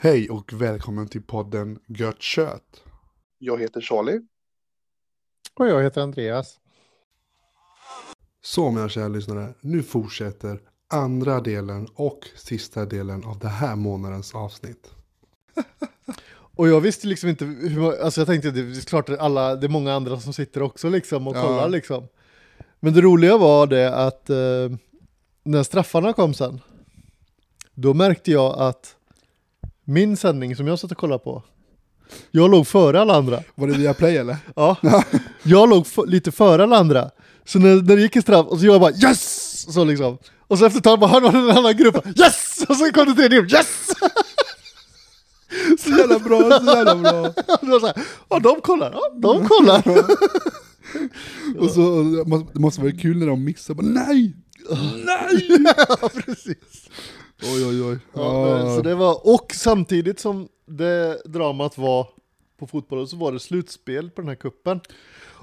Hej och välkommen till podden Gött Kött. Jag heter Charlie. Och jag heter Andreas. Så mina kära lyssnare, nu fortsätter andra delen och sista delen av det här månadens avsnitt. Och jag visste liksom inte hur, alltså jag tänkte det är klart att alla, det är många andra som sitter också liksom och Ja. kollar liksom. Men det roliga var det att eh, när straffarna kom sen, då märkte jag att min sändning som jag satt och kollade på, jag låg före alla andra. Var det via play eller? Ja, jag låg lite före alla andra. Så när, när det gick i straff, och så jag bara yes! Så liksom. Och så efter ett tag bara hörde man en annan grupp, yes! Och så kom det tredje grupp, yes! Så jävla bra, så jävla bra. Var så här, ja de kollar, ja de kollar. Och så, det måste vara kul när de missar, bara nej! Nej! ja, precis. Oj oj oj. Ja, så det var, och samtidigt som det dramat var på fotbollen så var det slutspel på den här kuppen.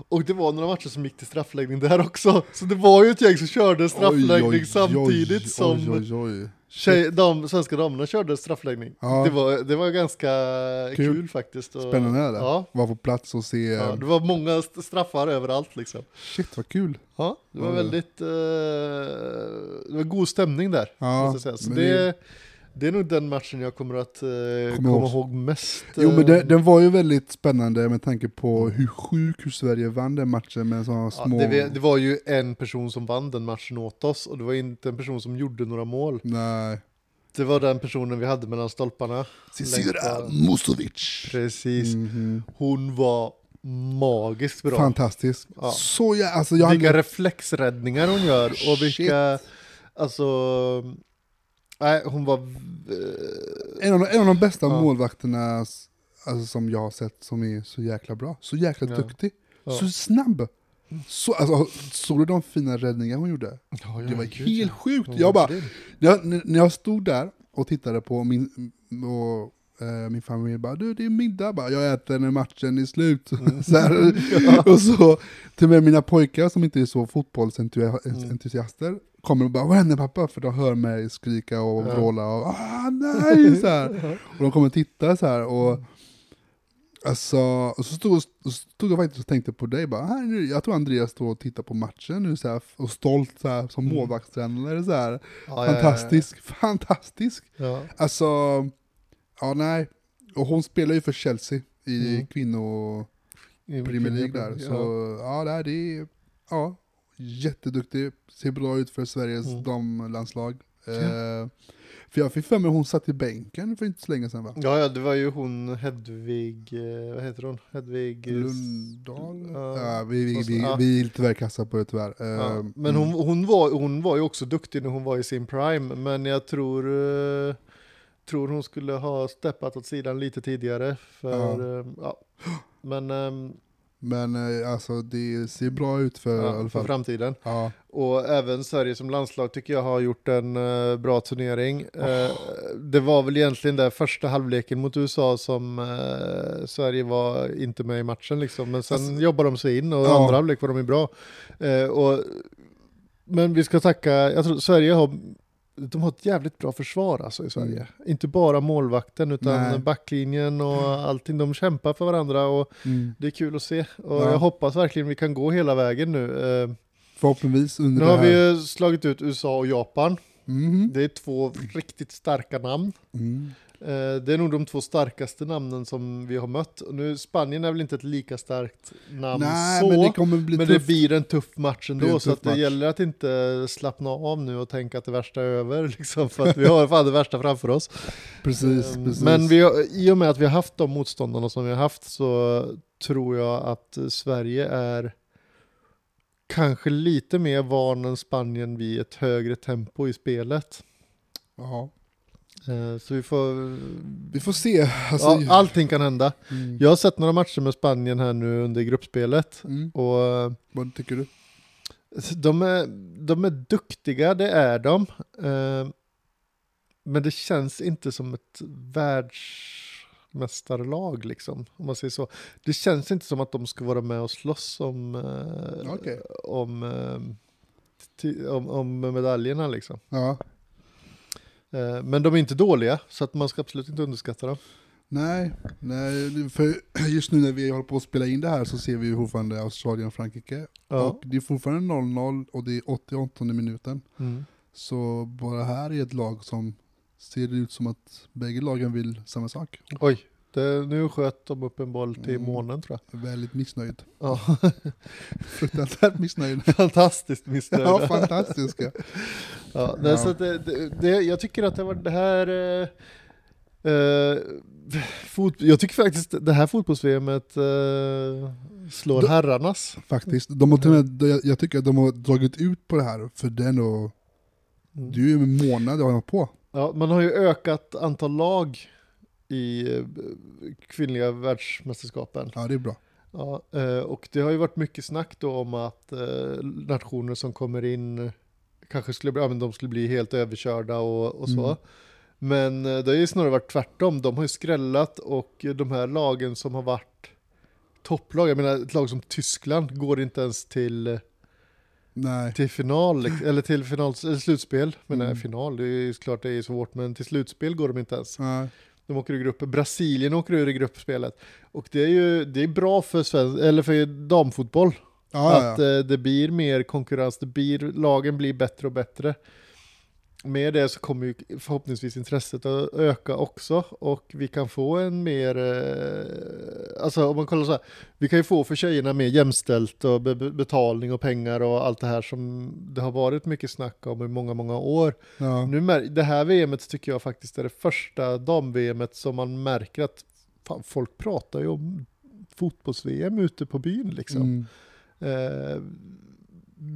Och det var några matcher som gick till straffläggning där också. Så det var ju ett gäng som körde straffläggning Oj, oj, samtidigt oj, som. Tjej, de svenska damerna körde straffläggning. Ja. Det, var, det var ganska kul, Kul. faktiskt. Och, Spännande det. Ja, Var på plats och se. ja, det var många st- straffar överallt liksom. Shit vad kul. Ja, det var väldigt, eh, det var god stämning där. Ja. Så det, det- det är nog den matchen jag kommer att eh, Kommer komma ihåg. mest. Jo men eh, det, den var ju väldigt spännande med tanke på hur sjuk hur Sverige vann den matchen med sådana ja, små... det, det var ju en person som vann den matchen åt oss och det var inte en person som gjorde några mål. Nej. Det var den personen vi hade mellan stolparna. Cicera bak. Musovic. Precis. Mhm. Hon var magiskt bra. Fantastisk. Ja. Så jag, alltså jag vilka hade... reflexräddningar hon gör och vilka, alltså, nej hon var, En av, de- en av de bästa Ja. målvakterna alltså, som jag har sett som är så jäkla bra. Så jäkla Ja. duktig. Ja. Så snabb. Så, alltså, såg du de fina räddningar hon gjorde? ja, Det var helt ja. sjukt. Jag bara, när jag, när jag stod där och tittade på min, och, eh, min familj, bara du det är middag, bara, jag äter när matchen är slut. Mm. så här, Och så till och med mina pojkar som inte är så fotbollsentusiaster kommer och bara vad händer pappa? För de hör mig skrika och Ja. vråla och ah nej! Så här. Och de kommer titta så här och Alltså, och så stod, och stod jag faktiskt och tänkte på dig bara, här, nu- jag tror Andreas står och tittar på matchen nu så här, och stolt så här, som Mm. målvaktstränare så här. Ja, ja, ja, Fantastisk, fantastisk. Ja, Alltså, ja nej. Och hon spelar ju för Chelsea i Mm. kvinno Premier League där. Ja. Så ja, det, här, det är ja, jätteduktig. Ser bra ut för Sveriges Mm. damlandslag. Eh, för jag fick för mig hon satt i bänken för inte så länge sedan va? ja, ja, det var ju hon Hedvig, eh, vad heter hon? Hedvig... eh, Lundahl? Ja. Ja, vi, vi, vi, Ja. vi är lite väl kassa på det tyvärr. Eh, Ja, men mm. hon, hon, var, hon var ju också duktig när hon var i sin prime, men jag tror, eh, tror hon skulle ha steppat åt sidan lite tidigare. För, ja. Men ehm, Men eh, alltså det ser bra ut för ja, för framtiden. Ja, Och även Sverige som landslag tycker jag har gjort en eh, bra turnering. Eh, det var väl egentligen där första halvleken mot USA som eh, Sverige var inte med i matchen liksom. Men sen Alltså- jobbade de sig in och Ja. andra halvlek var de ju bra. Och, men vi ska tacka, jag tror Sverige har de har ett jävligt bra försvar alltså i Sverige. Inte bara målvakten utan Mm. Nej. backlinjen och allting. De kämpar för varandra och mm. det är kul att se. Och Ja. jag hoppas verkligen vi kan gå hela vägen nu. Eh, Förhoppningsvis under nu har vi ju slagit ut USA och Japan. Mhm. Det är två riktigt starka namn. Eh, Det är nog de två starkaste namnen som vi har mött. Och nu, Spanien är väl inte ett lika starkt namn Nej, så. men Men det bli det blir en tuff match ändå. Så tuff att det match. gäller att inte slappna av nu och tänka att det värsta är över. Liksom, för att vi har fan det värsta framför oss. Precis, Eh, precis. Men vi i och med att vi har haft de motståndarna som vi har haft så tror jag att Sverige är kanske lite mer van än Spanien vid ett högre tempo i spelet. Ja. Eh, Så vi får... Vi får se. Alltså, Ja, allting kan hända. mm. Jag har sett några matcher med Spanien här nu under gruppspelet. Mm. Och Vad tycker du? de är, de är duktiga, det är de. Eh, Men det känns inte som ett världs vaktmästarlag liksom. Om man säger så. Det känns inte som att de ska vara med och slåss om, eh, Okej. om, om, om medaljerna liksom. Ja. Eh, men de är inte dåliga, så att man ska absolut inte underskatta dem. Nej, nej, för just nu när vi håller på att spela in det här så ser vi ju fortfarande Australien och Frankrike. Ja. Och det är fortfarande 0-0 och det är 88 minuten. Mm. Så bara här är ett lag som ser ut som att bägge lagen vill samma sak. Oj, det, nu sköt de upp en boll till Mm. månen tror jag. Väldigt missnöjd. Ja. Fruktansvärt missnöjd. Fantastiskt missnöjda. ja, fantastiska. Ja, Ja. Så det, det, det, jag tycker att det var det här... Eh, eh, fot, jag tycker faktiskt det här fotbolls-VMet eh, slår Då- herrarnas. Faktiskt. De har till och med, jag, tycker att de har dragit ut på det här, för det är nog, Mm. det är ju en månad jag har på. Ja, man har ju ökat antal lag i eh, kvinnliga världsmästerskapen. Ja, det är bra. Ja, eh, och det har ju varit mycket snack då om att eh, nationer som kommer in kanske skulle bli, ja, men de skulle bli helt överkörda och, och så. Mm. Men det har ju snarare varit tvärtom. De har ju skrällat och de här lagen som har varit topplag, jag menar ett lag som Tyskland går inte ens till, Nej. till final, eller till final, eller slutspel. Men nej, Mm. final, det är ju klart det är svårt, men till slutspel går de inte ens. Nej. De åker ur gruppen. Brasilien åker ur i gruppspelet. Och det är ju det är bra för, svensk, eller för damfotboll. Ja, att ja. eh, det blir mer konkurrens, det blir, lagen blir bättre och bättre. Med det så kommer ju förhoppningsvis intresset att öka också och vi kan få en mer, eh, alltså om man kollar så här, vi kan ju få för tjejerna mer jämställt och be- be- betalning och pengar och allt det här som det har varit mycket snack om i många, många år. ja. Nu, det här VMet tycker jag faktiskt är det första dam-VMet som man märker att fan, folk pratar ju om fotbolls-VM ute på byn liksom. Mm. Eh,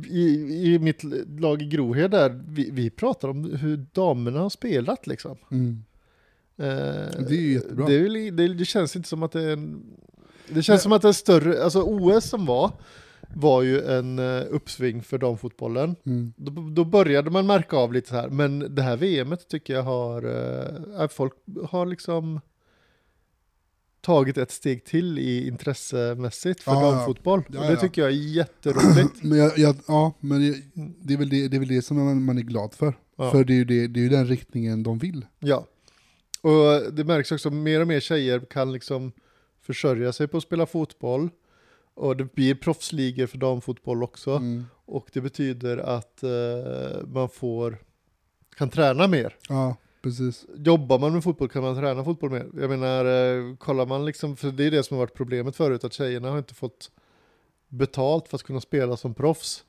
i, I mitt lag i Grohed där, vi, vi pratar om hur damerna har spelat liksom. Mm. Eh, Det är ju jättebra. Det, är det, det känns inte som att det är en... Det känns som att det är större, alltså OS som var, var ju en eh, uppsving för damfotbollen. Mm. Då, då började man märka av lite så här, men det här VMet tycker jag har, eh, folk har liksom tagit ett steg till i intressemässigt för Ja, ja. damfotboll. Ja, och det ja. tycker jag är jätteroligt. Men, jag, jag, ja, men det, är väl det, det är väl det som man, man är glad för. Ja. För det är, ju det, det är ju den riktningen de vill. Ja. Och det märks också, mer och mer tjejer kan liksom försörja sig på att spela fotboll. Och det blir proffsligor för damfotboll också. Mm. Och det betyder att eh, man får, kan träna mer. Ja, precis. Jobbar man med fotboll kan man träna fotboll mer. Jag menar, eh, kollar man liksom, för det är det som har varit problemet förut, att tjejerna har inte fått betalt för att kunna spela som proffs.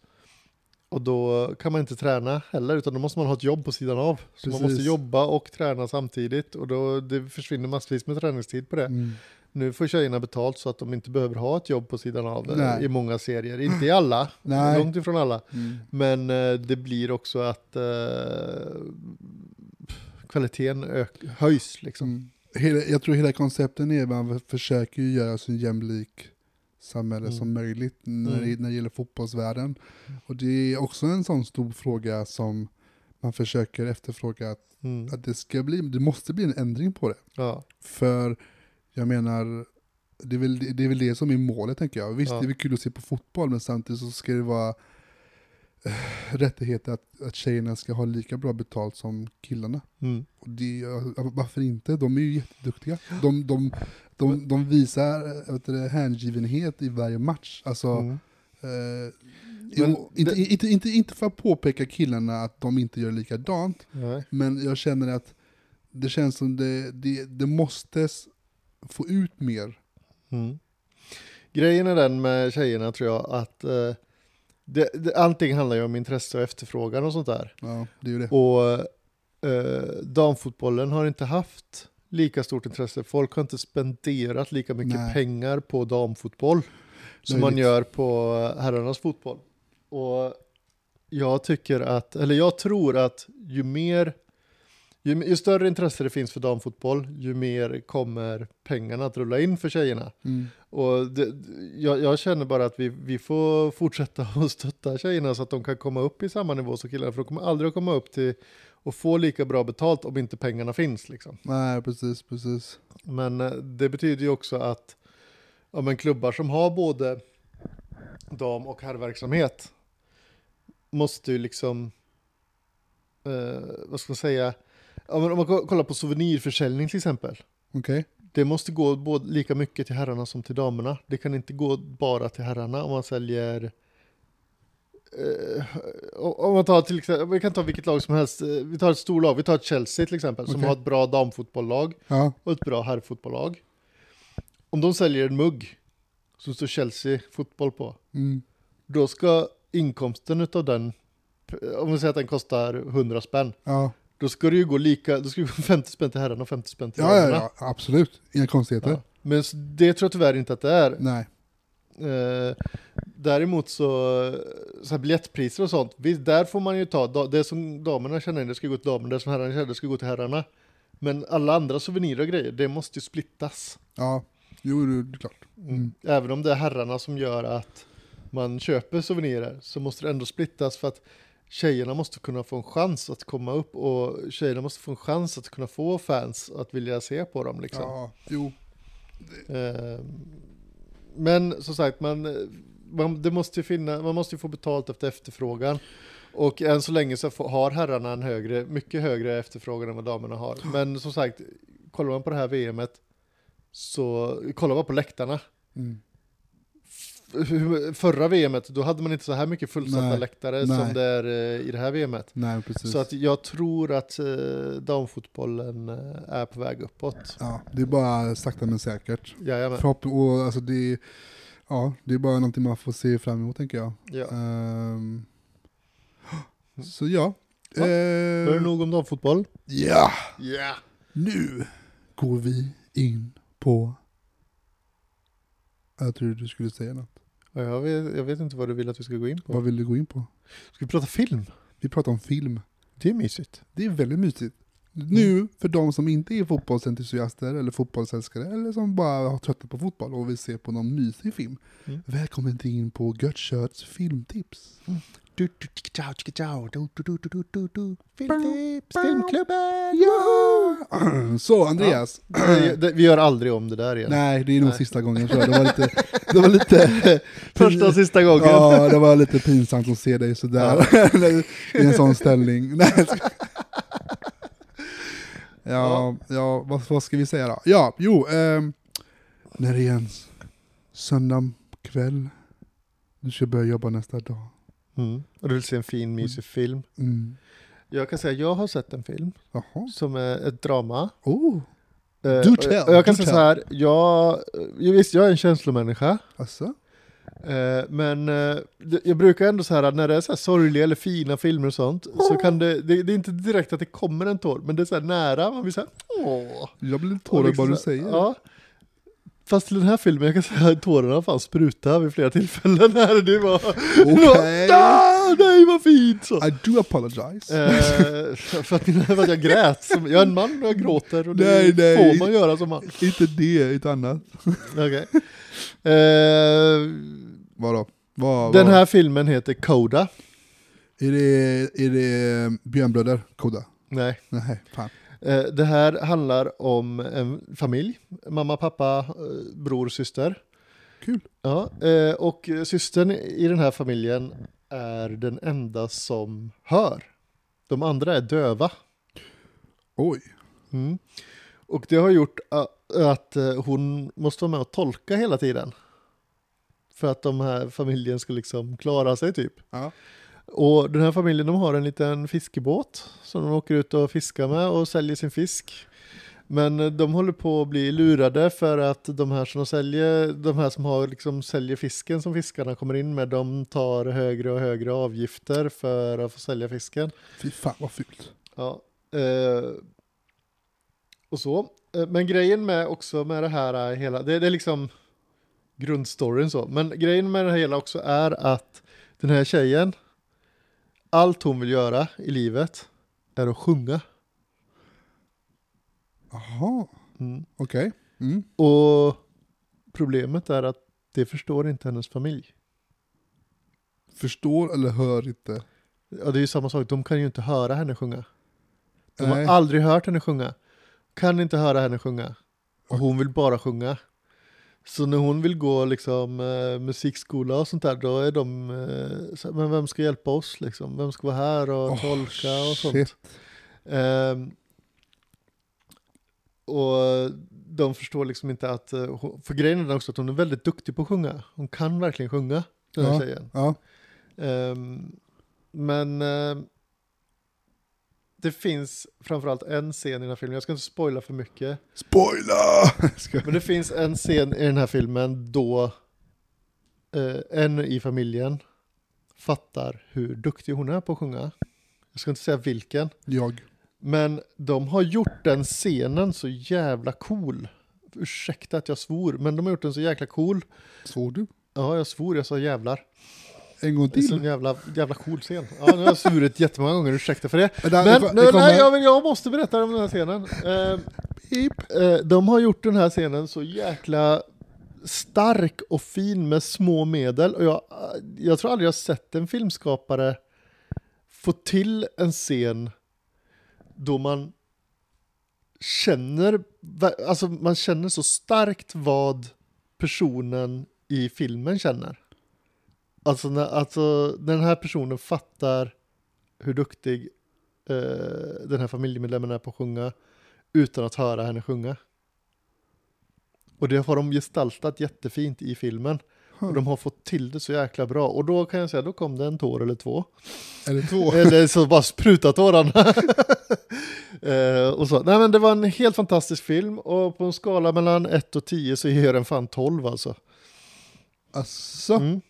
Och då kan man inte träna heller, utan då måste man ha ett jobb på sidan av. Så man Precis. måste jobba och träna samtidigt och då det försvinner massvis med träningstid på det. Mm. Nu får tjejerna betalt så att de inte behöver ha ett jobb på sidan av eh, Nej. i många serier. Inte i alla, Nej. långt ifrån alla. Mm. Men eh, det blir också att eh, kvaliteten ök- höjs liksom. Mm. Hela, jag tror hela koncepten är att man försöker göra så jämlik samhälle Mm. som möjligt när, Mm. det, när det gäller fotbollsvärlden. Och det är också en sån stor fråga som man försöker efterfråga att, Mm. att det ska bli, det måste bli en ändring på det. Ja. För jag menar, det är väl det, är väl det som är målet tänker jag. Visst, Ja. det är väl kul att se på fotboll, men samtidigt så ska det vara rättigheter att, att tjejerna ska ha lika bra betalt som killarna. Mm. Och det, varför inte? De är ju jätteduktiga. De, de, de, de visar det, hängivenhet i varje match. Alltså, Mm. eh, Men inte, det- inte, inte, inte för att påpeka killarna att de inte gör likadant, Nej. men jag känner att det känns som det, det, det måste få ut mer. Mm. Grejen är den med tjejerna tror jag att eh, det, det, allting handlar ju om intresse och efterfrågan och sånt där. Ja, det är det. Och eh, damfotbollen har inte haft lika stort intresse. Folk har inte spenderat lika mycket Nej. pengar på damfotboll som man gör på herrarnas fotboll. Och jag tycker att, eller jag tror att ju mer ju, ju större intresse det finns för damfotboll, ju mer kommer pengarna att rulla in för tjejerna. Mm. Och det, jag, jag känner bara att vi, vi får fortsätta att stötta tjejerna så att de kan komma upp i samma nivå som killarna. För de kommer aldrig att komma upp till och få lika bra betalt om inte pengarna finns. Liksom. Nej, precis, precis. Men eh, det betyder ju också att ja, men klubbar som har både dam och herrverksamhet måste ju liksom, eh, vad ska man säga, om man ko- kollar på souvenirförsäljning till exempel. Okej. Det måste gå både lika mycket till herrarna som till damerna. Det kan inte gå bara till herrarna om man säljer eh, om man tar till exempel, vi kan ta vilket lag som helst, Eh, vi tar ett stort lag, vi tar Chelsea till exempel, som Okej. har ett bra damfotbollslag Ja. och ett bra herrfotbollslag. Om de säljer en mugg som står Chelsea fotboll på, Mm. då ska inkomsten utav den, om vi säger att den kostar 100 spänn, Ja. Då ska det ju gå lika, då ska det gå 50 spänn till herrarna och 50 spänn till Ja, ja, damerna. ja, absolut. Inga konstigheter. Ja. Men det tror jag tyvärr inte att det är. Nej. Eh, däremot så, så här biljettpriser och sånt, visst, där får man ju ta, det som damerna känner in, det ska gå till damerna, det som herrarna känner, det ska gå till herrarna. Men alla andra souvenirer och grejer, det måste ju splittas. Ja, jo, det det är klart. Mm. Även om det är herrarna som gör att man köper souvenirer så måste det ändå splittas för att tjejerna måste kunna få en chans att komma upp och tjejerna måste få en chans att kunna få fans att vilja se på dem liksom. Ja, jo. Eh, Men som sagt, man, man, det måste ju finna, man måste ju få betalt efter efterfrågan. Och än så länge så har herrarna en högre, mycket högre efterfrågan än vad damerna har. Men som sagt, kollar man på det här VMet så kollar man på läktarna. Mm. Förra VMet, då hade man inte så här mycket fullsatta Nej, läktare nej. som det är eh, i det här VMet. Nej. Så att jag tror att eh, damfotbollen eh, är på väg uppåt. Ja, det är bara sakta men säkert. Jajamän. Förhopp och alltså det, är- ja, det är bara någonting man får se fram emot tänker jag. Ja. Ehm, så ja. Ja, Eh, Då är det nog om damfotboll. Ja, Ja. nu går vi in på... Jag tror du skulle säga något. Ja, Jag vet, jag vet inte vad du vill att vi ska gå in på. Vad vill du gå in på? Ska vi prata film? Vi pratar om film. Det är mysigt. Det är väldigt mysigt. Nu, för de som inte är fotbollsentusiaster eller fotbollsälskare eller som bara har tröttnat på fotboll och vill se på någon mysig film. Mm. Välkommen till in på Göttkörts filmtips. Du, du, tjicka, ciao, tjicka, ciao. Du, du, du, du, du, du, du. Filmtips, filmklubben! Så Andreas. Vi gör aldrig om det där igen. Nej, det är nog Nej. sista gången tror jag. Det var lite... Det var lite Första och sista gången. Ja, det var lite pinsamt att se dig sådär. I en sån ställning. Nej, ja, ja vad, vad ska vi säga då? Ja, jo. ehm, när det är en söndag kväll. Du ska börja jobba nästa dag. Mm. Och du vill se en fin, mysig film. Mm. Jag kan säga, jag har sett en film Jaha. som är ett drama. Oh, Eh, Do tell, och jag kan säga tell. så här, jag, jag, visst, jag är en känslomänniska. alltså? Eh, men eh, jag brukar ändå så här när det är så här sorgliga eller fina filmer och sånt så kan det, det, det är inte direkt att det kommer en tår men det är så här nära, man blir så här åh. Jag blir tårögd liksom bara du säger. Ja. Fast till den här filmen, jag kan säga att tårarna fan spruta vid flera tillfällen här. Det var... Okej. Ah, nej vad fint! Så. I do apologize. Eh, för, att, för att jag grät. Som, jag är en man och jag gråter och det Nej, nej. får man göra som man. Inte det, ett annat. Okej. Eh, Vadå? Vad, den vad- här filmen heter Coda. Är det, är det Björnbröder, Koda? Nej. Nej, fan. Eh, Det här handlar om en familj. Mamma, pappa, eh, bror, syster. Kul. Ja, eh, och systern i den här familjen är den enda som hör. De andra är döva. Oj. Mm. Och det har gjort att hon måste vara med och tolka hela tiden. För att de här familjen ska liksom klara sig typ. Ja. Och den här familjen de har en liten fiskebåt som de åker ut och fiskar med och säljer sin fisk. Men de håller på att bli lurade för att de här som de säljer, de här som har liksom säljer fisken som fiskarna kommer in med, de tar högre och högre avgifter för att få sälja fisken. Fy fan vad fult. Ja. Eh, och så. Eh, men grejen med också med det här är hela, det, det är liksom grundstoryn så. Men grejen med det hela också är att den här tjejen, allt hon vill göra i livet är att sjunga. Jaha, Mm. okej. Mm. Och problemet är att det förstår inte hennes familj. Förstår eller hör inte. Ja, det är ju samma sak, de kan ju inte höra henne sjunga. De Nej. har aldrig hört henne sjunga. Kan inte höra henne sjunga. Och hon vill bara sjunga. Så när hon vill gå liksom eh, musikskola och sånt där, då är de, eh, så, men vem ska hjälpa oss liksom? Vem ska vara här och Åh, tolka och sånt? Ehm, och de förstår liksom inte att, eh, för grejen är också att hon är väldigt duktig på att sjunga. Hon kan verkligen sjunga, den här Ja. tjejen. Ja. Ehm, men ehm, det finns framförallt en scen i den här filmen, jag ska inte spoila för mycket. Spoiler! Ska- Men det finns en scen i den här filmen då eh, en i familjen fattar hur duktig hon är på att sjunga. Jag ska inte säga vilken. Jag. Men de har gjort den scenen så jävla cool. Ursäkta att jag svor, men de har gjort den så jäkla cool. Såg du? Ja, jag svor, jag sa jävlar. En gång Det är en till? jävla, jävla cool scen. Ja, nu har jag svurit jättemånga gånger, ursäkta för det. Men, Men det, det nej, jag, men jag måste berätta om den här scenen. Eh, eh, de har gjort den här scenen så jäkla stark och fin med små medel. Och jag, jag tror aldrig jag sett en filmskapare få till en scen då man känner, alltså man känner så starkt vad personen i filmen känner. Alltså när, alltså den här personen fattar hur duktig eh, den här familjemedlemmen är på att sjunga utan att höra henne sjunga. Och det har de gestaltat jättefint i filmen. Och de har fått till det så jäkla bra. Och då kan jag säga, då kom det en tår eller två. Eller två. Eller så bara spruta tårarna. eh, och så. Nej men det var en helt fantastisk film. Och på en skala mellan 1 och 10 så ger den fan 12 alltså. Asså? Mm.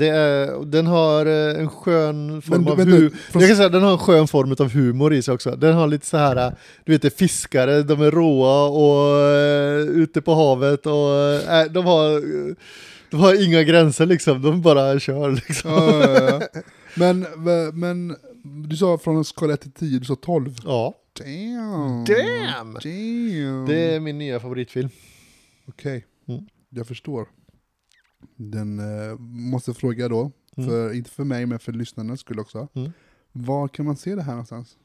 Är, den har eh, en skön form Men av vänta, hu- från- Jag kan säga den har en skön form av humor i sig också. Den har lite så här, eh, du vet det fiskare, de är råa och uh, ute på havet och eh, de har eh, de har inga gränser liksom, de bara kör liksom. Ja, ja, ja. Men, men du sa från en skala 1 till 10, du sa 12. Ja, Damn! Damn! Damn! det är min nya favoritfilm. Okej, Mm. jag förstår. Den eh, måste fråga då, Mm. för, inte för mig men för lyssnarnas skull också. Mm. Var kan man se det här någonstans?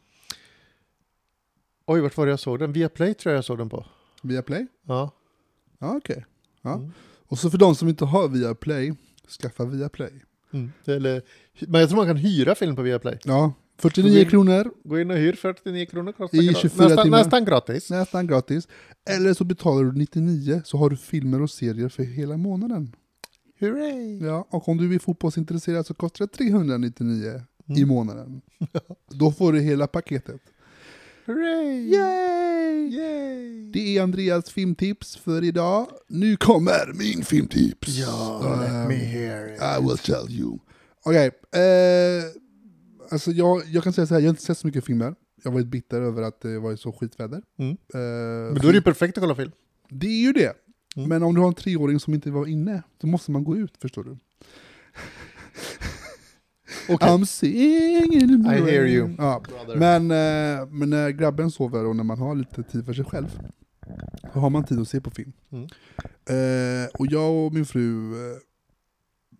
Oj, vart var det jag såg den? Via Play tror jag jag såg den på. Via Play? Ja. Ja, okej. Ja. Mm. Och så för de som inte har Via Play, skaffa Via Play. Mm. Eller, men jag tror man kan hyra film på Via Play. Ja, 49 Vill- kronor, Gå in och hyr 49 kronor kostar I gra- 24 nästan, timmar. nästan gratis. nästan gratis. Eller så betalar du 99 så har du filmer och serier för hela månaden. Hurray! Ja, och om du är fotbollsintresserad så kostar det 399 i Mm. månaden. Då får du hela paketet. Hurray! Yay! Yay! Det är Andreas filmtips för idag. Nu kommer min filmtips. Ja, Ehm, let me hear it. I will tell you. Okej, eh, alltså jag, jag kan säga så här, jag har inte sett så mycket filmer. Jag var lite bitter över att det var så skitväder. Mm. Eh, Men då är det ju perfekt att kolla film. det är ju det. Mm. Men om du har en treåring som inte var inne, då måste man gå ut, förstår du. Okej. I'm singing I hear you. Ja. Men, eh, men när grabben sover och när man har lite tid för sig själv, då har man tid att se på film. Mm. Eh, och jag och min fru, eh,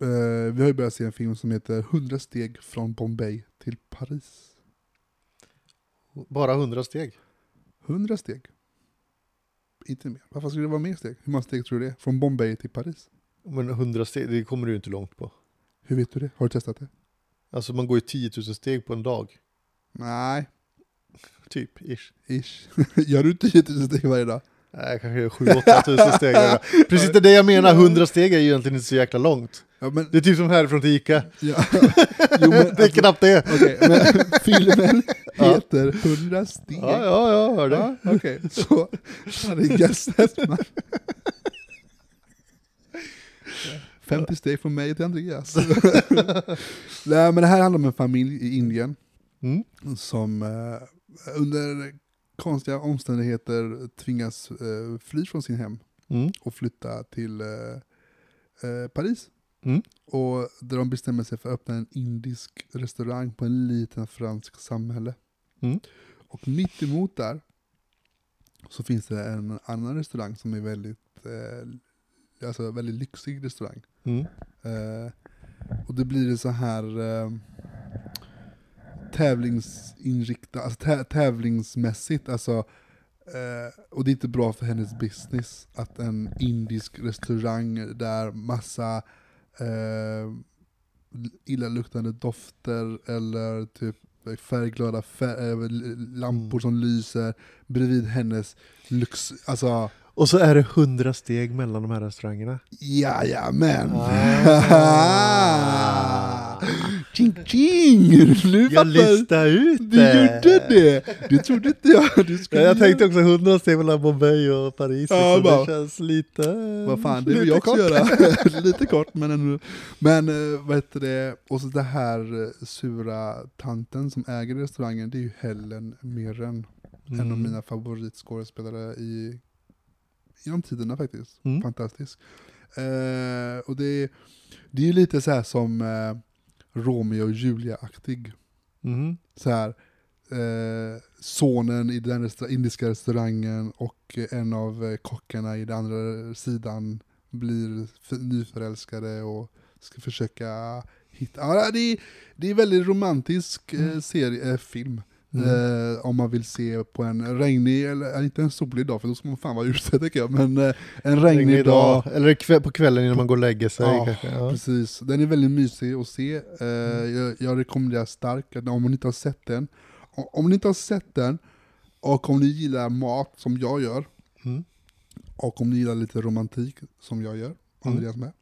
eh, vi har ju börjat se en film som heter 100 steg från Bombay till Paris. Bara 100 steg. 100 steg. Inte mer. Varför skulle det vara mer steg? Hur många steg tror du det är? Från Bombay till Paris? Men 100 steg, det kommer du inte långt på. Hur vet du det? Har du testat det? Alltså man går ju 10 000 steg på en dag. Nej, Typ, ish. ish. Gör du 10 000 steg varje dag? Nej, kanske 7-8 tusen steg. Precis det är det jag menar, 100 steg är ju egentligen inte så jäkla långt. Ja, men, Det är typ som härifrån till Ica. ja. jo, men, det är alltså, knappt det. Okej, men filmen heter 100 steg. Ja, ja, ja, hör det. Ja, Okej, så herregud sett man. 50 steg från mig till Andreas. Nej men det här handlar om en familj i Indien Mm. som eh, under konstiga omständigheter tvingas eh, fly från sin hem Mm. och flytta till eh, eh, Paris. Mm. Och där de bestämmer sig för att öppna en indisk restaurang på en liten fransk samhälle. Mm. Och mitt emot där så finns det en annan restaurang som är väldigt, eh, alltså väldigt lyxig restaurang. Mm. Eh, och det blir det så här eh, tävlingsinriktat, alltså tä tävlingsmässigt, alltså eh, och det är inte bra för hennes business att en indisk restaurang där massa eh, illaluktande dofter eller typ färgglada fär äh, lampor Mm. som lyser bredvid hennes lux, alltså Och så är det hundra steg mellan de här restaurangerna. Jajamän! Ah. ching ching! Nu Jag listade ut du gjorde det! Det trodde inte jag du skulle jag tänkte också hundra steg mellan Bombay och Paris. Ja, liksom. bara- det känns lite... Vad fan, det vill jag också göra. Lite kort men ändå. Men eh, vad heter det, och så det här eh, sura tanten som äger restaurangen, det är ju Helen Mirren. En av Mm. mina favoritskådespelare i, genom tiderna faktiskt. Mm. Fantastisk. Eh, och det, det är ju lite så här som eh, Romeo och Julia-aktig. Mm. Så här, eh, sonen i den resta- indiska restaurangen och en av eh, kockarna i den andra sidan blir nyförälskade och ska försöka hitta... Ja, det, är, det är väldigt romantisk eh, serie, eh, film. Mm. Eh, om man vill se på en regnig, eller eh, inte en solig dag för då ska man fan vara ute tycker jag, men eh, en regnig, Regnig dag. Eller kväll, på kvällen innan man går och lägger sig Ja. Ja. Precis, den är väldigt mysig att se. Eh, Mm. jag, jag rekommenderar starkt om ni inte har sett den, o- om ni inte har sett den och om ni gillar mat som jag gör Mm. och om ni gillar lite romantik som jag gör, Mm. Andreas med.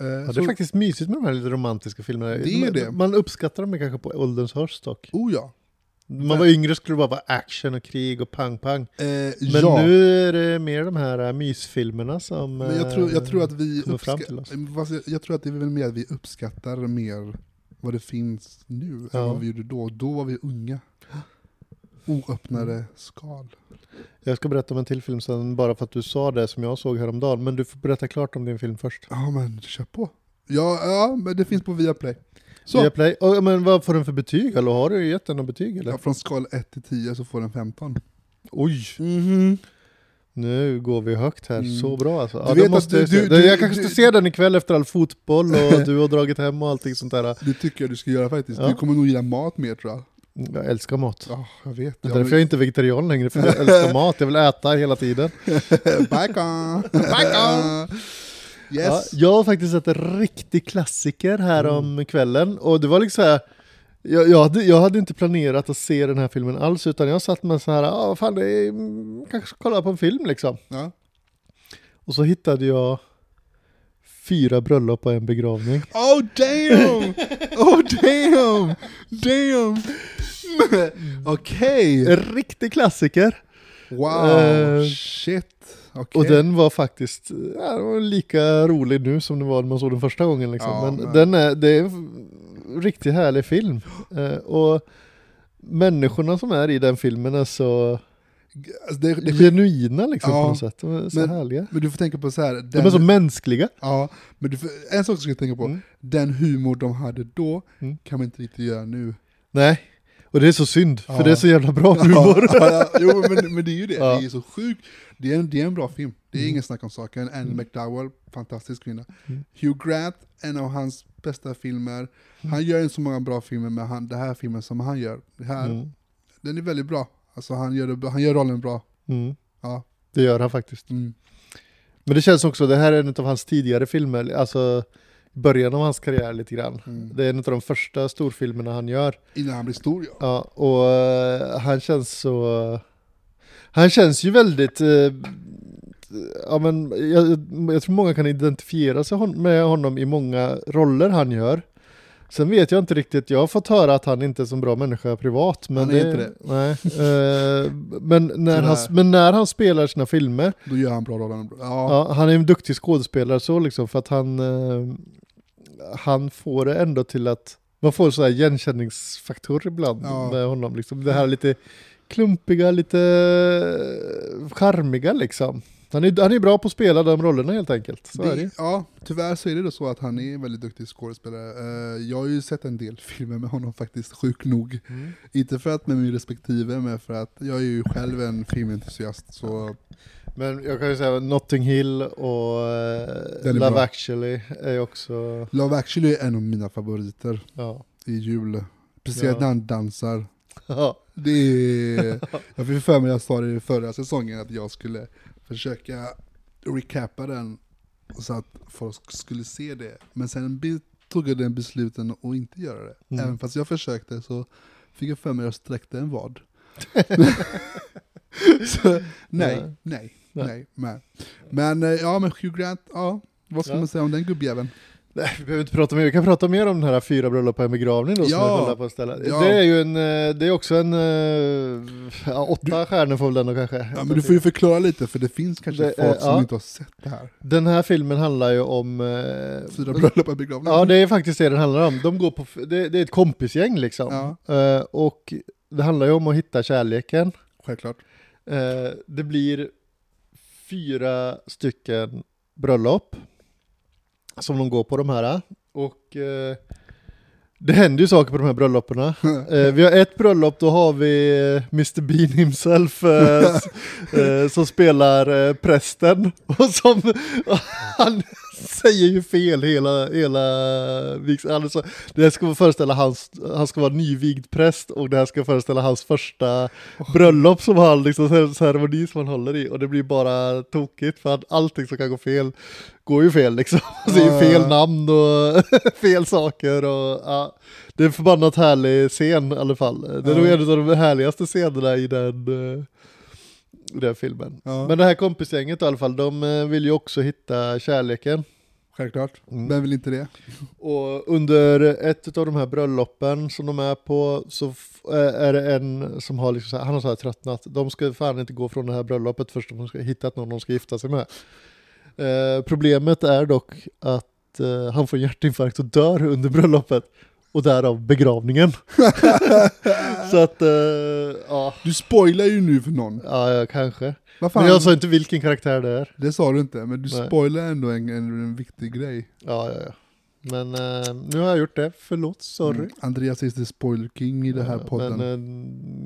Eh, Ja, det är faktiskt mysigt med de här lite romantiska filmerna. Det är man, det. man uppskattar dem kanske på ålderns höst dock. oh ja. Man var yngre skulle det bara vara action och krig och pang-pang. Eh, Men ja. nu är det mer de här äh, mysfilmerna som... Men jag tror, jag tror att vi kommer fram till oss. fast jag, tror att det är väl mer att vi uppskattar mer vad det finns nu Ja. än vad vi gjorde då. Då var vi unga. Oöppnade skal. Jag ska berätta om en till film sen bara för att du sa det som jag såg häromdagen. Men du får berätta klart om din film först. Ja men kör på. Ja, ja men det finns på Viaplay. Så, Via Play. Och, men vad får den för betyg? Eller har du gett den något betyg eller? ja, från skala 1 till 10 så får den 15. Oj! Mhm. Nu går vi högt här, Mm. så bra alltså. Du Ja, vet då att måste du- jag, du- jag kanske ska se den ikväll efter all fotboll och du har dragit hem och allting sånt där. Det tycker jag du ska göra faktiskt. Ja. Du kommer nog gilla mat mer tror jag. Jag älskar mat. Ja, jag vet. Det är därför jag är inte vegetarian längre, för jag älskar mat. Jag vill äta hela tiden. Bacon! Bacon! Ja, Yes! jag har faktiskt sett en riktig klassiker här Mm. om kvällen och det var liksom så här, jag, jag, hade, jag hade inte planerat att se den här filmen alls utan jag satt med så här, ja vad fan det är, mm, kanske kolla på en film liksom. Ja. Och så hittade jag fyra bröllop och en begravning. Oh damn! Oh damn! Damn! Okej! En riktig klassiker! Wow! Eh, Shit! Okej. Och den var faktiskt ja, den var lika rolig nu som den var när man såg den första gången. Liksom. Ja, men men- Den är, det är en riktigt härlig film. Eh, och människorna som är i den filmen är så Alltså, det, det, genuina liksom, Ja, på något sätt. De är så men- härliga. men du får tänka på så här. Den, De är så mänskliga. Ja, men du får, en sak ska jag tänka på. Mm. Den humor de hade då Mm. kan man inte riktigt göra nu. Nej, och det är så synd, Ja. för det är så jävla bra humor. Ja, ja, jo, men, men det är ju det. Ja. Det är så sjukt. Det är en, det är en bra film. Det är Mm. ingen snack om saken. Anne Mm. McDowell, fantastisk kvinna. Mm. Hugh Grant, en av hans bästa filmer. Mm. Han gör inte så många bra filmer, men han, det här filmen som han gör, det här, Mm. den är väldigt bra. Alltså han gör, det, han gör rollen bra. Mm. Ja. Det gör han faktiskt. Men det känns också, det här är en av hans tidigare filmer, alltså början av hans karriär lite grann. Mm. Det är en av de första storfilmerna han gör. Innan han blir stor ja. Ja, och eh, han känns så... Han känns ju väldigt... eh, ja, men jag, jag tror många kan identifiera sig hon, med honom i många roller han gör. Sen vet jag inte riktigt, jag har fått höra att han inte är så bra människa privat. Men Han är inte det. Nej, eh, men, när han, men när han spelar sina filmer, Då gör han bra rollen. Ja. ja, han är en duktig skådespelare så liksom, för att han, eh, han får det ändå till att man får så här igenkänningsfaktor ibland Ja. med honom. Liksom. Det här lite klumpiga, lite charmiga liksom. Han är, han är bra på att spela de rollerna helt enkelt. Så är det. Det, ju. ja, tyvärr så är det då så att han är en väldigt duktig skådespelare. Eh, jag har ju sett en del filmer med honom faktiskt, sjukt nog. Mm. Inte för att med min respektive, men för att jag är ju själv en filmentusiast. Så Men jag kan ju säga Notting Hill och eh, Love bra. actually är också, Love actually är en av mina favoriter ja. i jul. Speciellt Ja. när han dansar. Ja. Det är, jag fick för mig, jag sa det i förra säsongen, att jag skulle försöka recappa den så att folk skulle se det. Men sen be- tog jag den besluten att inte göra det. Mm. Även fast jag försökte så fick jag för mig att jag sträckte en vad. så, nej, Nej. nej, Nej. nej, nej. Men eh, ja, men Hugh Grant, ja. Vad ska Ja. man säga om den gubbjäveln? Nej, vi behöver inte prata mer, vi kan prata mer om den här fyra bröllop på en begravning då som Ja. jag kollade på istället. Ja. Det är ju en, eh, det är också en, eh, ja, åtta stjärnor får väl den då kanske. Ja, men du får ju förklara lite, för det finns kanske Det, folk som ja. inte har sett det här. Den här filmen handlar ju om... Fyra bröllop och begravning. Ja, det är faktiskt det den handlar om. De går på, det, det är ett kompisgäng liksom. Ja. Och det handlar ju om att hitta kärleken. Självklart. Det blir fyra stycken bröllop som de går på de här. Och eh, det händer ju saker på de här bröllopen. Eh, vi har ett bröllop, då har vi eh, Mr Bean himself eh, eh, som spelar eh, prästen. Och som, han säger ju fel hela, hela. Alltså, det här ska föreställa hans, han ska vara nyvigd präst och det här ska föreställa hans första bröllop som han, liksom cer- ceremoni som han håller i. Och det blir bara tokigt för att allting som kan gå fel går ju fel liksom. Alltså, det är fel namn och fel saker och ja. Det är en förbannat härlig scen i alla fall. Det är nog en av de härligaste scenerna i den, eh, den filmen. Ja. Men det här kompisgänget i alla fall, de eh, vill ju också hitta kärleken. Självklart. Mm. Vem vill inte det? Och under ett av de här bröllopen som de är på så eh, är det en som har liksom här, han har så här tröttnat. De ska fan inte gå från det här bröllopet först de ska hittat någon de ska gifta sig med. Eh, problemet är dock att eh, han får hjärtinfarkt och dör under bröllopet. Och därav begravningen. så att, eh, ja, Du spoilar ju nu för någon. ja, ja, kanske. Men jag sa inte vilken karaktär det är. Det sa du inte, men du Nej. spoilar ändå en, en, en viktig grej. Ja, ja, ja. Men eh, nu har jag gjort det, förlåt, sorry. Mm. Andreas är the spoiler king i det här Ja, podden. Men eh,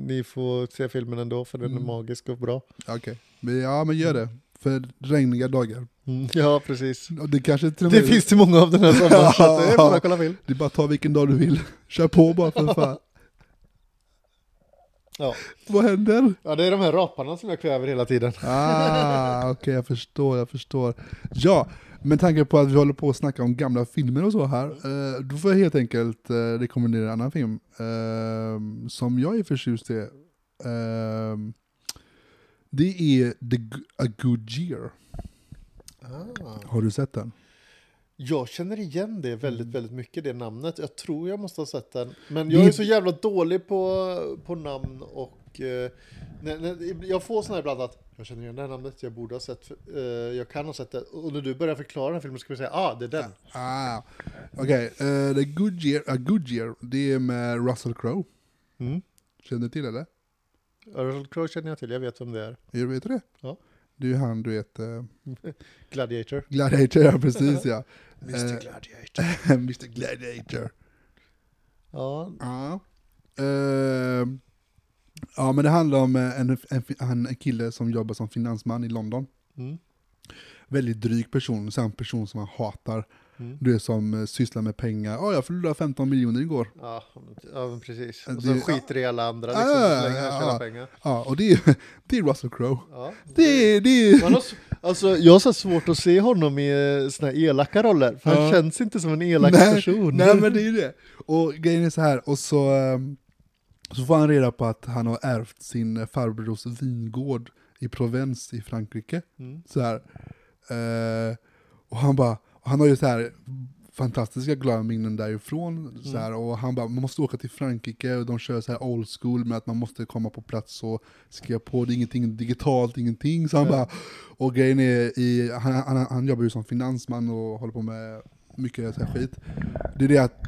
ni får se filmen ändå för den är Mm. magisk och bra. Okej, men ja men gör det. För regniga dagar. Mm. Ja, precis. Och det kanske till och Det med, finns till många av den här sommaren så att det är bara att kolla film. det är bara att ta vilken dag du vill. Kör på bara för fan. Ja. Vad händer? ja, det är de här raparna som jag kväver hela tiden. Ah, okej jag förstår, jag förstår. Ja, med tanke på att vi håller på att snacka om gamla filmer och så här, eh, då får jag helt enkelt eh, rekommendera en annan film eh, som jag är förtjust i. Eh, det är The A Good Year. Har du sett den? Jag känner igen det väldigt, Mm. väldigt mycket, det namnet. Jag tror jag måste ha sett den. Men jag är så jävla dålig på, på namn och... Eh, när, när, jag får sådana här ibland att jag känner igen det här namnet, jag borde ha sett, eh, jag kan ha sett det. Och när du börjar förklara den här filmen ska vi säga, ah, det är den. Ah, Okej, eh, The Good Year, A Good Year, det är med Russell Crowe. Mm. Känner du till eller? Russell Crowe känner jag till, jag vet vem det är. Jag vet du det? Ja. Det är ju han, du vet, eh, Gladiator. Gladiator, ja precis ja. Mr Eh, Gladiator. Mr Gladiator. Ja, Ja. Eh, ja, men det handlar om eh, en, en, en, en kille som jobbar som finansman i London. mm. Väldigt dryg person, så en person som man hatar. Mm. Du är som eh, sysslar med pengar. Ja, jag förlorade 15 miljoner igår. Ja, ja precis. Och Det- så skiter i alla andra liksom, Ja, så länge han ja, ja. pengar. Ja, och det är, det är Russell Crowe. Ja. Det det har, s- alltså, jag har så svårt att se honom i såna här elaka roller, för han Ja. känns inte som en elak nej, person. Nej men det är ju det. Och grejen är så här, och så, ehm, så får han reda på att han har ärvt sin farbrors vingård i Provence i Frankrike. Mm. Så här. Eh, och han bara, han har ju så här fantastiska minnen därifrån. Så här, och han bara, man måste åka till Frankrike och de kör så här old school med att man måste komma på plats och skriva på, det är ingenting digitalt, ingenting. Så han Ja. bara, och grejen är, i, han, han, han jobbar ju som finansman och håller på med mycket så här skit. Det är det att,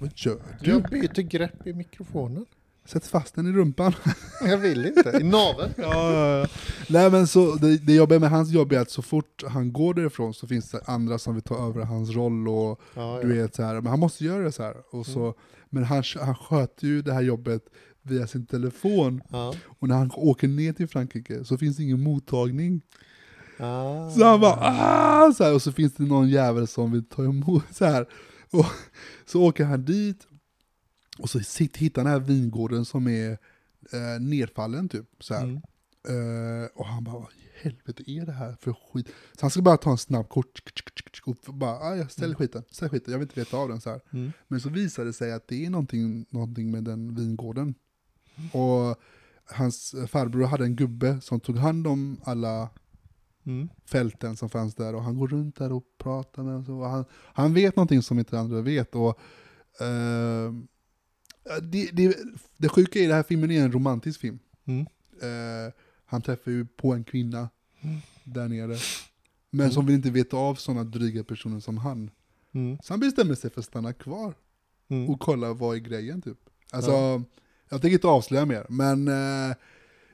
vad gör du? Jag byter grepp i mikrofonen. Sätt fast den i rumpan. Jag vill inte. I naveln. Ja, ja, ja. Nej men så, det, det jobbiga med hans jobb är att så fort han går därifrån så finns det andra som vill ta över hans roll och Ja, du vet så här, men han måste göra det så här. Och så, Mm. Men han, han sköter ju det här jobbet via sin telefon. Och när han åker ner till Frankrike så finns det ingen mottagning. Ah. Så han bara ah! så här, och så finns det någon jävel som vill ta emot så här. Och så åker han dit och så hittar han den här vingården som är eh, nedfallen typ. Så här. Mm. Eh, och han bara, vad i helvete är det här för skit? Så han ska bara ta en snabb kort och bara, ah, jag ställer skiten, ställ skiten, jag vill inte veta av den så här. Mm. Men så visar det sig att det är någonting, någonting med den vingården. Och hans farbror hade en gubbe som tog hand om alla Mm. fälten som fanns där och han går runt där och pratar med dem. Han, han vet någonting som inte andra vet. Och, eh, det, det, det sjuka i den här filmen är en romantisk film. Mm. Eh, han träffar ju på en kvinna Mm. där nere. Men Mm. som vill inte veta av sådana dryga personer som han. Mm. Så han bestämmer sig för att stanna kvar Mm. och kolla vad är grejen typ. Alltså, Ja. jag tänker inte avslöja mer, men eh,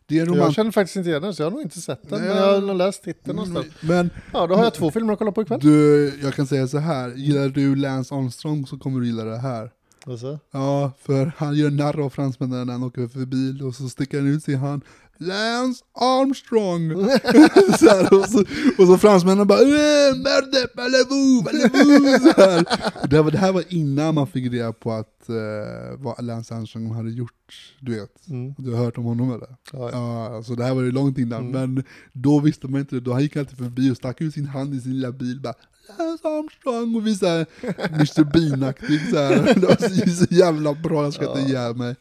det är en Jag känner faktiskt inte igen den, så jag har nog inte sett den. Nej, Men jag- har nog läst titeln någonstans. Men Ja, då har jag två filmer att kolla på ikväll. du, jag kan säga så här. gillar du Lance Armstrong så kommer du gilla det här. Alltså. Ja, för han gör narr av fransmännen när han åker förbi och så sticker han ut sin hand. Lance Armstrong! så här, och, så, och så fransmännen bara "Eh, Merde, parlez-vous, parlez-vous!" så här. Och det, var, det här var innan man fick reda på att eh, vad Lance Armstrong hade gjort, du vet. Mm. Du har hört om honom eller? Ja, ja. Ja, alltså det här var ju långt innan, Mm. men då visste man inte det. Då gick han alltid förbi och stack ut sin hand i sin lilla bil bara Lance Armstrong och visade Mr Bean-aktig så här. Det var så, så jävla bra, jag skrattade Ja. ihjäl mig.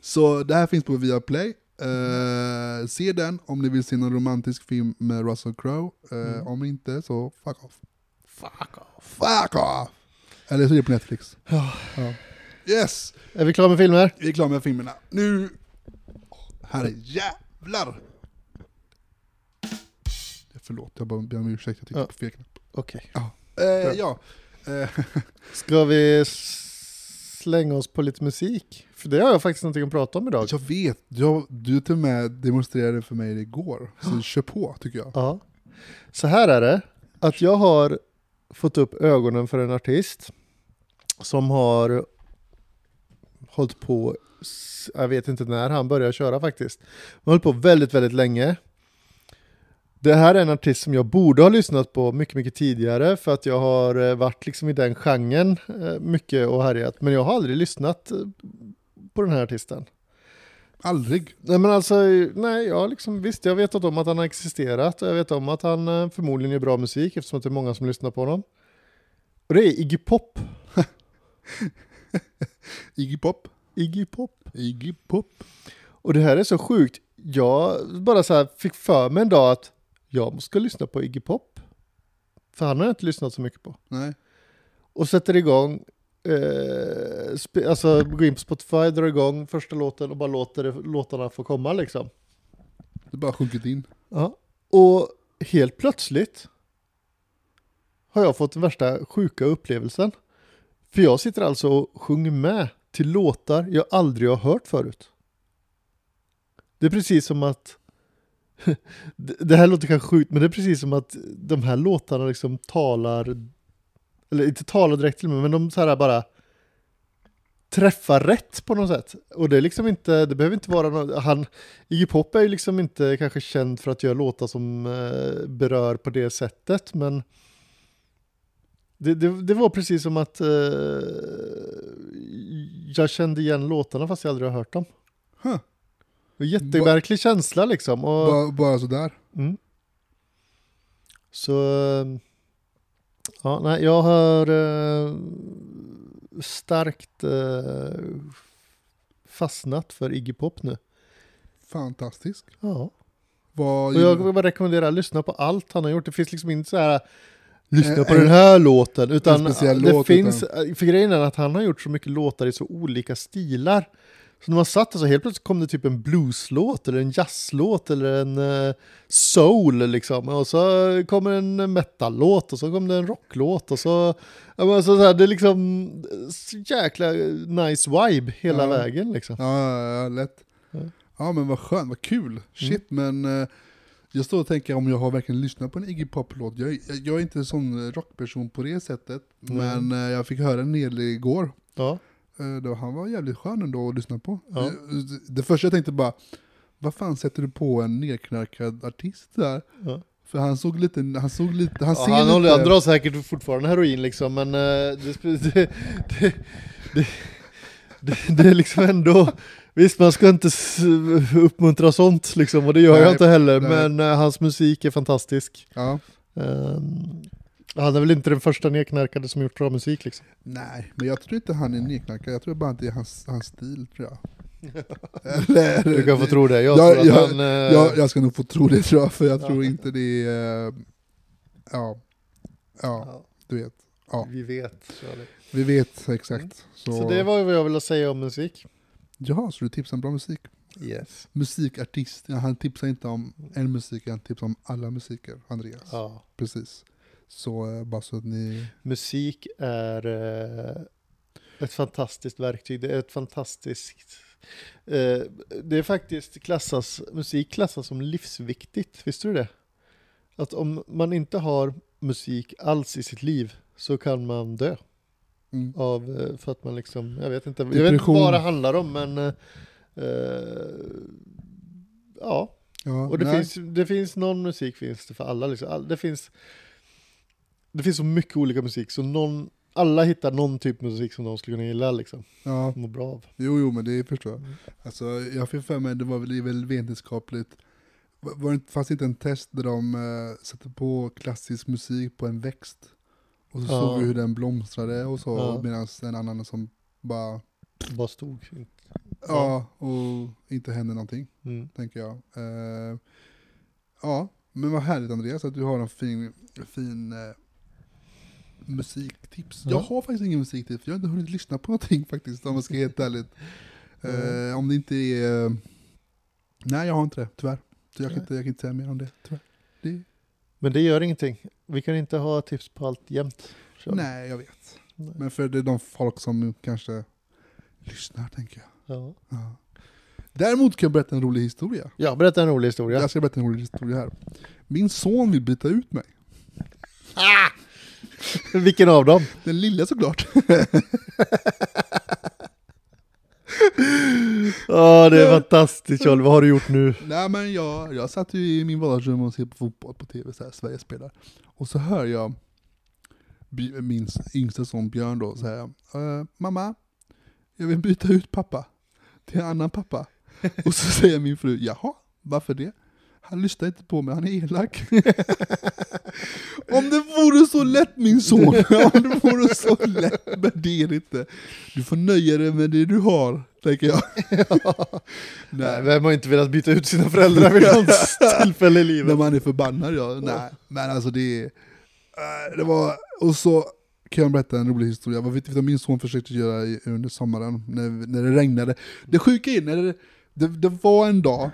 Så det här finns på Viaplay. Uh, se den om ni vill se någon romantisk film med Russell Crowe. Eh, Mm. Om inte så fuck off. Fuck off. Fuck off! Eller så är det på Netflix. Ja. Ja. Yes! Är vi klara med filmer? Vi är klara med filmerna. Nu... Herre jävlar! Förlåt, jag bara ber om ursäkt, jag tryckte Ja. på fel knapp. Okej. Bra. ja. Eh, Ska vi slänga oss på lite musik? För det har jag faktiskt någonting att prata om idag. jag vet, jag, du till och med demonstrerade för mig igår. Så kör på, tycker jag. Ja. Så här är det, att jag har fått upp ögonen för en artist som har hållit på, jag vet inte när han började köra faktiskt, han har hållit på väldigt, väldigt länge. Det här är en artist som jag borde ha lyssnat på mycket, mycket tidigare för att jag har eh, varit liksom i den genren eh, mycket och härjat, men jag har aldrig lyssnat eh, på den här artisten. Aldrig. Nej men alltså, nej, jag liksom, visst jag vet om att han har existerat och jag vet om att han förmodligen gör bra musik eftersom att det är många som lyssnar på honom. Och det är Iggy Pop. Iggy Pop. Iggy Pop. Iggy Pop. Och det här är så sjukt. Jag bara så här fick för mig en dag att jag ska lyssna på Iggy Pop. För han har jag inte lyssnat så mycket på. Nej. Och sätter igång, eh, alltså går in på Spotify, drar igång första låten och bara låter det, låtarna få komma liksom. Det bara sjunkit in. Ja. Och helt plötsligt har jag fått den värsta sjuka upplevelsen. För jag sitter alltså och sjunger med till låtar jag aldrig har hört förut. Det är precis som att det här låter kanske sjukt, men det är precis som att de här låtarna liksom talar, eller inte talar direkt till mig, men de så här bara träffar rätt på något sätt. Och det är liksom inte, det behöver inte vara något, han, Iggy Pop är ju liksom inte kanske känd för att göra låtar som eh, berör på det sättet, men det, det, det var precis som att eh, jag kände igen låtarna fast jag aldrig har hört dem. Huh. En jättemärklig känsla liksom. Och, Bara, bara sådär. Mm. Så, eh, ja, nej, jag har eh, starkt eh, fastnat för Iggy Pop nu. Fantastisk. Ja. Vad Och jag vill bara rekommendera att lyssna på allt han har gjort. Det finns liksom inte så här lyssna En- på den här låten. Utan det låt, finns, för grejen är att han har gjort så mycket låtar i så olika stilar. Så när man satt där så helt plötsligt kom det typ en blueslåt eller en jazzlåt eller en eh, soul liksom. Och så kommer en metallåt och så kom det en rocklåt och så... Ja, men så, så här, det är liksom så jäkla nice vibe hela Ja. vägen liksom. Ja, ja, ja, lätt. Ja. Ja men vad skönt, vad kul. Shit men eh, jag står och tänker om jag har verkligen lyssnat på en Iggy Pop-låt. Jag, är- jag är inte en sån rockperson på det sättet. Nej. Men eh, jag fick höra en del igår. Ja. Eh, då, han var jävligt skön ändå att lyssna på. Ja. Det, första jag tänkte bara, vad fan sätter du på en nedknarkad artist där? Ja. För han såg lite, han såg lite, han Ja, ser han, lite... håller, han drar säkert fortfarande heroin liksom, men eh, det, det, det, det, är liksom ändå... Visst, man ska inte uppmuntra sånt liksom, och det gör jag Nej, inte heller, nej. men eh, hans musik är fantastisk. Ja. Um, han är väl inte den första nedknarkade som gjort bra musik liksom. Nej, men jag tror inte han är nedknarkad. Jag tror bara att det är hans, hans stil tror jag. Eller, Du kan få tro det, jag Ja, tror att ja, han... eh, jag, jag ska nog få tro det tror jag, för jag Ja. tror inte det är... eh, Ja, ja, ja, du vet. Ja, Vi vet. Vi vet exakt. Så, Så det var vad jag ville säga om musik. Ja, så du tipsar om bra musik. Yes. Musikartist, ja, han tipsar inte om en musik, han tipsar om alla musiker, Andreas. Ja. Precis. Så eh, bara så att ni... Musik är eh, ett fantastiskt verktyg. Det är ett fantastiskt... Eh, det är faktiskt klassas, musik klassas som livsviktigt. Visste du det? Att om man inte har musik alls i sitt liv så kan man dö. Mm. Av, för att man liksom, jag vet inte, jag vet inte vad det handlar om men eh, Ja, Ja, och det nej. finns, det finns någon musik finns det för alla liksom. All, det finns Det finns så mycket olika musik så någon alla hittar någon typ av musik som de skulle kunna gilla liksom. Ja, Må bra av. jo, jo, men det förstår jag. Mm. Alltså, jag fick för mig, det var väl, väl vetenskapligt, var det fanns inte en test där de uh, satte på klassisk musik på en växt? Och så Ja. såg vi hur den blomstrade och så, Ja. medan en annan som bara, Bara stod. ja, och inte hände någonting, Mm. tänker jag. Eh, ja, men vad härligt Andreas att du har en fin, fin eh, musiktips. Ja. Jag har faktiskt ingen musiktips, jag har inte hunnit lyssna på någonting faktiskt om jag ska vara helt ärligt. Eh, om det inte är... nej, jag har inte det, tyvärr. Så jag kan, inte, jag kan inte säga mer om det, tyvärr. Det, Men det gör ingenting. Vi kan inte ha tips på allt jämt. Charlie. nej, jag vet. Nej. Men för det är de folk som kanske lyssnar, tänker jag. Ja. Ja. Däremot kan jag berätta en rolig historia. ja, berätta en rolig historia. Jag ska berätta en rolig historia här. Min son vill byta ut mig. Vilken av dem? Den lilla såklart. Ja, det är fantastiskt Charlie. Vad har du gjort nu? Nej men jag, jag satt ju i min vardagsrum och ser på fotboll på tv, så här, Sverige spelar. Och så hör jag min yngsta son Björn då säga "Eh, Mamma, jag vill byta ut pappa till en annan pappa. och så säger min fru, jaha, varför det? Han lyssnar inte på mig, han är elak. Om det vore så lätt min son, om det vore så lätt, men det är det inte. Du får nöja dig med det du har, tänker jag. Nej, vem har inte velat byta ut sina föräldrar vid något tillfälle i När livet? man är förbannad ja. Nej, men alltså det är... eh, Det var... Och så kan jag berätta en rolig historia. Vad vet du vad min son försökte göra under sommaren när, när det regnade? Det sjuka är, när det, det, det var en dag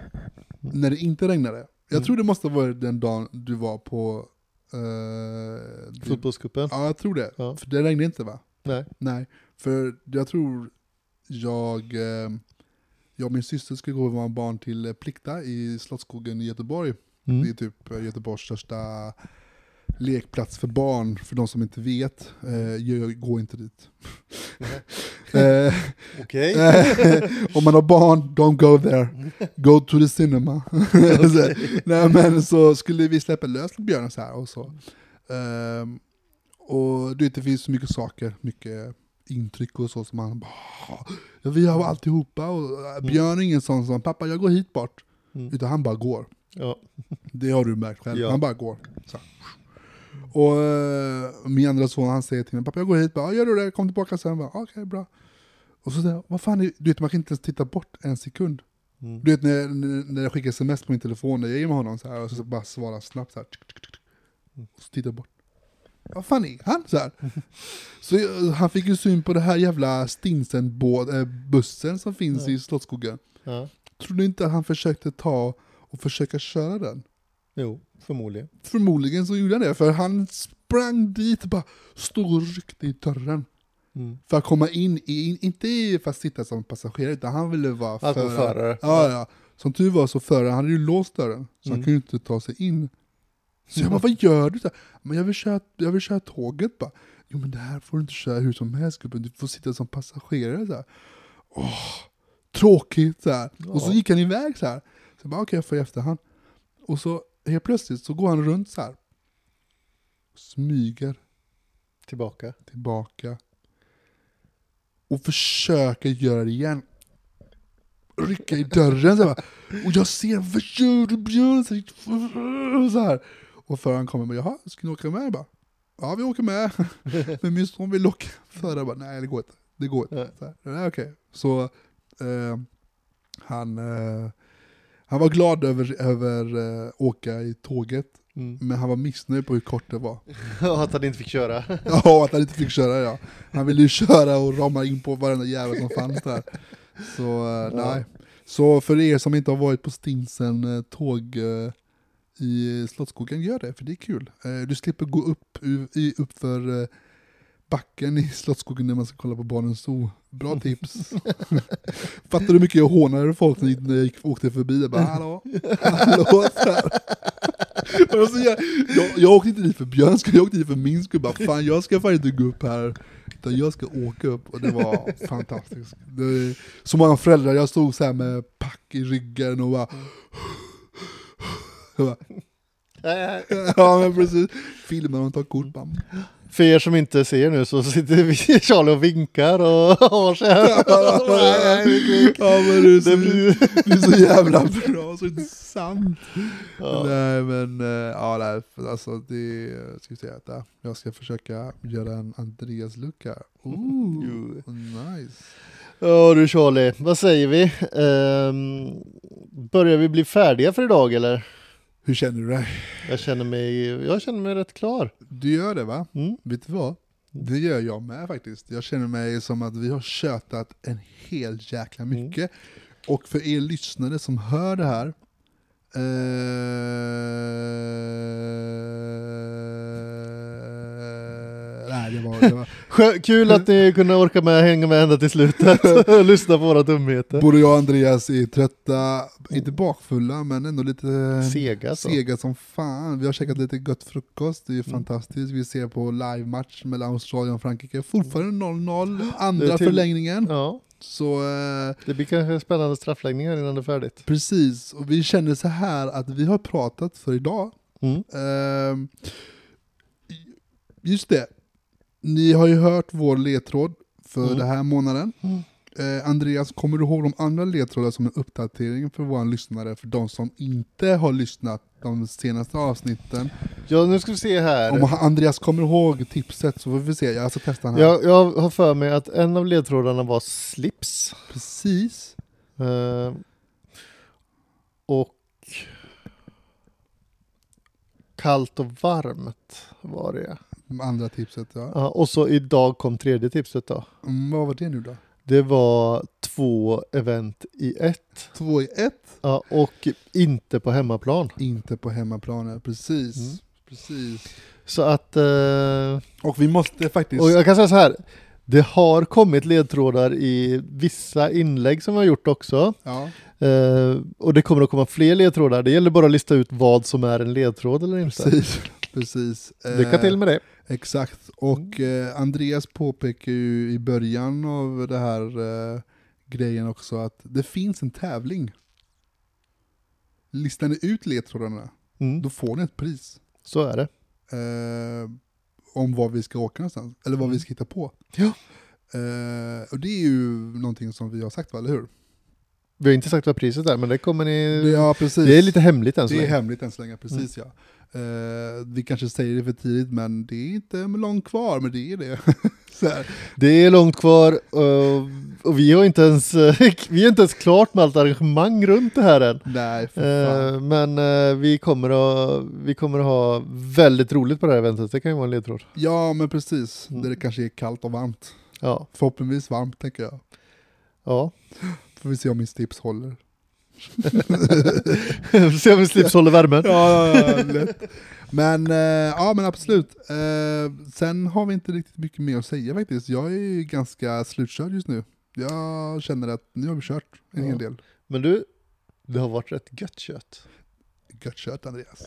när det inte regnade. Jag Mm. tror det måste varit den dagen du var på... Uh, Fotbollscupen? Ja, jag tror det. Ja. För det regnade inte va? Nej. Nej, för jag tror jag, eh, jag och min syster skulle gå vara barn till Plikta i Slottsskogen i Göteborg. Det är Mm. typ Göteborgs största lekplats för barn, för de som inte vet. Eh, jag går inte dit. eh, Okej. eh, om man har barn, don't go there. Go to the cinema. så, nej, men så skulle vi släppa lös björnen så här och så. Ehm, och du vet, det finns så mycket saker, mycket intryck och så som man bara, "Ah, ja, vi har alltihopa och eh, Björn är ingen sån som, pappa jag går hit bort. Mm. Utan han bara går. Ja. Det har du märkt själv, Ja. han bara går. Så. Och eh, min andra son han säger till mig, pappa jag går hit, bara, "Ja, gör du det, kom tillbaka sen. Okej, bra. Och så säger jag, vad fan, är, du vet man kan inte ens titta bort en sekund. Mm. Du vet när, när jag skickar sms på min telefon, när jag är med honom så här, och så bara svarar snabbt så här. tsk. Och så tittar bort. vad fan är han? Så, här. så eh, han fick ju syn på det här jävla Stinsen-bussen som finns Ja. i Slottsskogen. Ja. Tror du inte att han försökte ta och försöka köra den? Jo, förmodligen. Förmodligen så gjorde han det, för han sprang dit och bara stod och ryckte i dörren. Mm. För att komma in, i, inte för att sitta som passagerare, utan han ville vara vara förare. förare. Ja, ja. Som tur var så föraren, han hade ju låst dörren, så han Mm. kunde ju inte ta sig in. Så jag bara, vad gör du? Så här, Men jag vill, köra, jag vill köra tåget bara. Jo men det här får du inte köra hur som helst gubben, du får sitta som passagerare så här. Åh, tråkigt så här. Och så Ja. gick han iväg så här. Så jag bara, okej jag får i efterhand. Och så helt plötsligt så går han runt så här. Smyger Tillbaka. tillbaka. Och försöker göra det igen. Rycka i dörren så här. Och jag ser, vad gör du Björn? Så här. Och föraren kommer och bara, jaha, ska ni åka med? Jag bara, ja vi åker med. Men min son vill åka. Föraren bara, nej det går inte. Det går inte. Så, här, nej, okej. så eh, han, eh, han var glad över, över eh, åka i tåget. Mm. Men han var missnöjd på hur kort det var. Och att han inte fick köra. Ja, att han inte fick köra ja. Han ville ju köra och rama in på varenda jävel som fanns där. Så eh, Ja. nej. Så för er som inte har varit på Stinsen eh, tåg i Slottsskogen, gör det, för det är kul. Du slipper gå upp, i, upp för backen i Slottsskogen när man ska kolla på Barnens Zoo. Bra tips. Fattar du hur mycket jag hånade folk när jag, gick, åkte förbi? Jag bara hallå, hallå. Så jag, jag, jag åkte inte dit för Björns skull, jag åkte dit för min skull. Bara, fan jag ska fan inte gå upp här, utan jag ska åka upp. Och det var fantastiskt. Det så många föräldrar, jag stod så här med pack i ryggen och bara... Bara ja men precis, filmar och tar kort. Bara, För er som inte ser nu så sitter vi, Charlie och vinkar och har sig här. ja men det är, så, Det det är så jävla bra, så sant. Ja. Nej men, eh, ja nej, alltså det, ska vi säga att jag ska försöka göra en Andreas-look här. Ooh, nice. Ja du Charlie, vad säger vi? Ehm, börjar vi bli färdiga för idag eller? Hur känner du dig? Jag känner mig, jag känner mig rätt klar. Du gör det va? Mm. Vet du vad? Det gör jag med faktiskt. Jag känner mig som att vi har tjötat en hel jäkla mycket. Och för er lyssnare som hör det här, eh, nej det var, det var Kul att ni kunde orka med hänga med ända till slutet och lyssna på våra dumheter. både jag och Andreas är trötta, inte bakfulla men ändå lite Sega så. sega som fan. Vi har käkat lite gött frukost, det är fantastiskt. Vi ser på live-match mellan Australien och Frankrike, fortfarande 0-0, Det andra till- förlängningen. Ja, Så eh, det blir kanske spännande straffläggningar innan det är färdigt. precis, och vi känner så här att vi har pratat för idag. Mm. Ehm, just det, ni har ju hört vår ledtråd för Mm. den här månaden. Mm. Eh, Andreas, kommer du ihåg de andra ledtrådar som en uppdatering för våra lyssnare, för de som inte har lyssnat de senaste avsnitten? Ja, nu ska vi se här. Om Andreas kommer ihåg tipset så får vi se, jag ska testa här. Jag, jag har för mig att en av ledtrådarna var slips. Precis. Eh, och kallt och varmt var det. Andra tipset ja. Ja, och så idag kom tredje tipset då. Mm, vad var det nu då? Det var två event i ett. Två i ett, Ja, och inte på hemmaplan. inte på hemmaplan, precis. Mm. Precis. Så att, eh, Och vi måste faktiskt... och jag kan säga så här. Det har kommit ledtrådar i vissa inlägg som vi har gjort också. Ja, Eh, och det kommer att komma fler ledtrådar. Det gäller bara att lista ut vad som är en ledtråd eller inte. precis. Precis. Lycka till med det. Exakt, och eh, Andreas påpekar ju i början av det här eh, grejen också att det finns en tävling. Listar ni ut ledtrådarna, Mm, då får ni ett pris. så är det. Eh, om var vi ska åka någonstans, eller vad vi ska hitta på. Ja. Eh, och det är ju någonting som vi har sagt, va, eller hur? Vi har inte sagt vad priset är, men det kommer ni... Ja, precis. Det är lite hemligt än så Det är länge. hemligt än så länge, precis ja. Eh, vi kanske säger det för tidigt, men det är inte långt kvar, men det är det. Det är långt kvar och, och vi har inte ens, vi är inte ens klart med allt arrangemang runt det här än. Nej. Eh, men eh, vi, kommer att, vi kommer att ha väldigt roligt på det här eventet, det kan ju vara en ledtråd. Ja, men precis. Mm. Där det kanske är kallt och varmt. Ja, Förhoppningsvis varmt, tänker jag. ja. Får vi se om min tips håller. Se om vi slips håller värmen. Ja, ja, ja. Men, eh, ja men absolut. Eh, sen har vi inte riktigt mycket mer att säga faktiskt. Jag är ganska slutkörd just nu. Jag känner att nu har vi kört en hel del. Men du, det har varit rätt gött kött. Gött kött Andreas.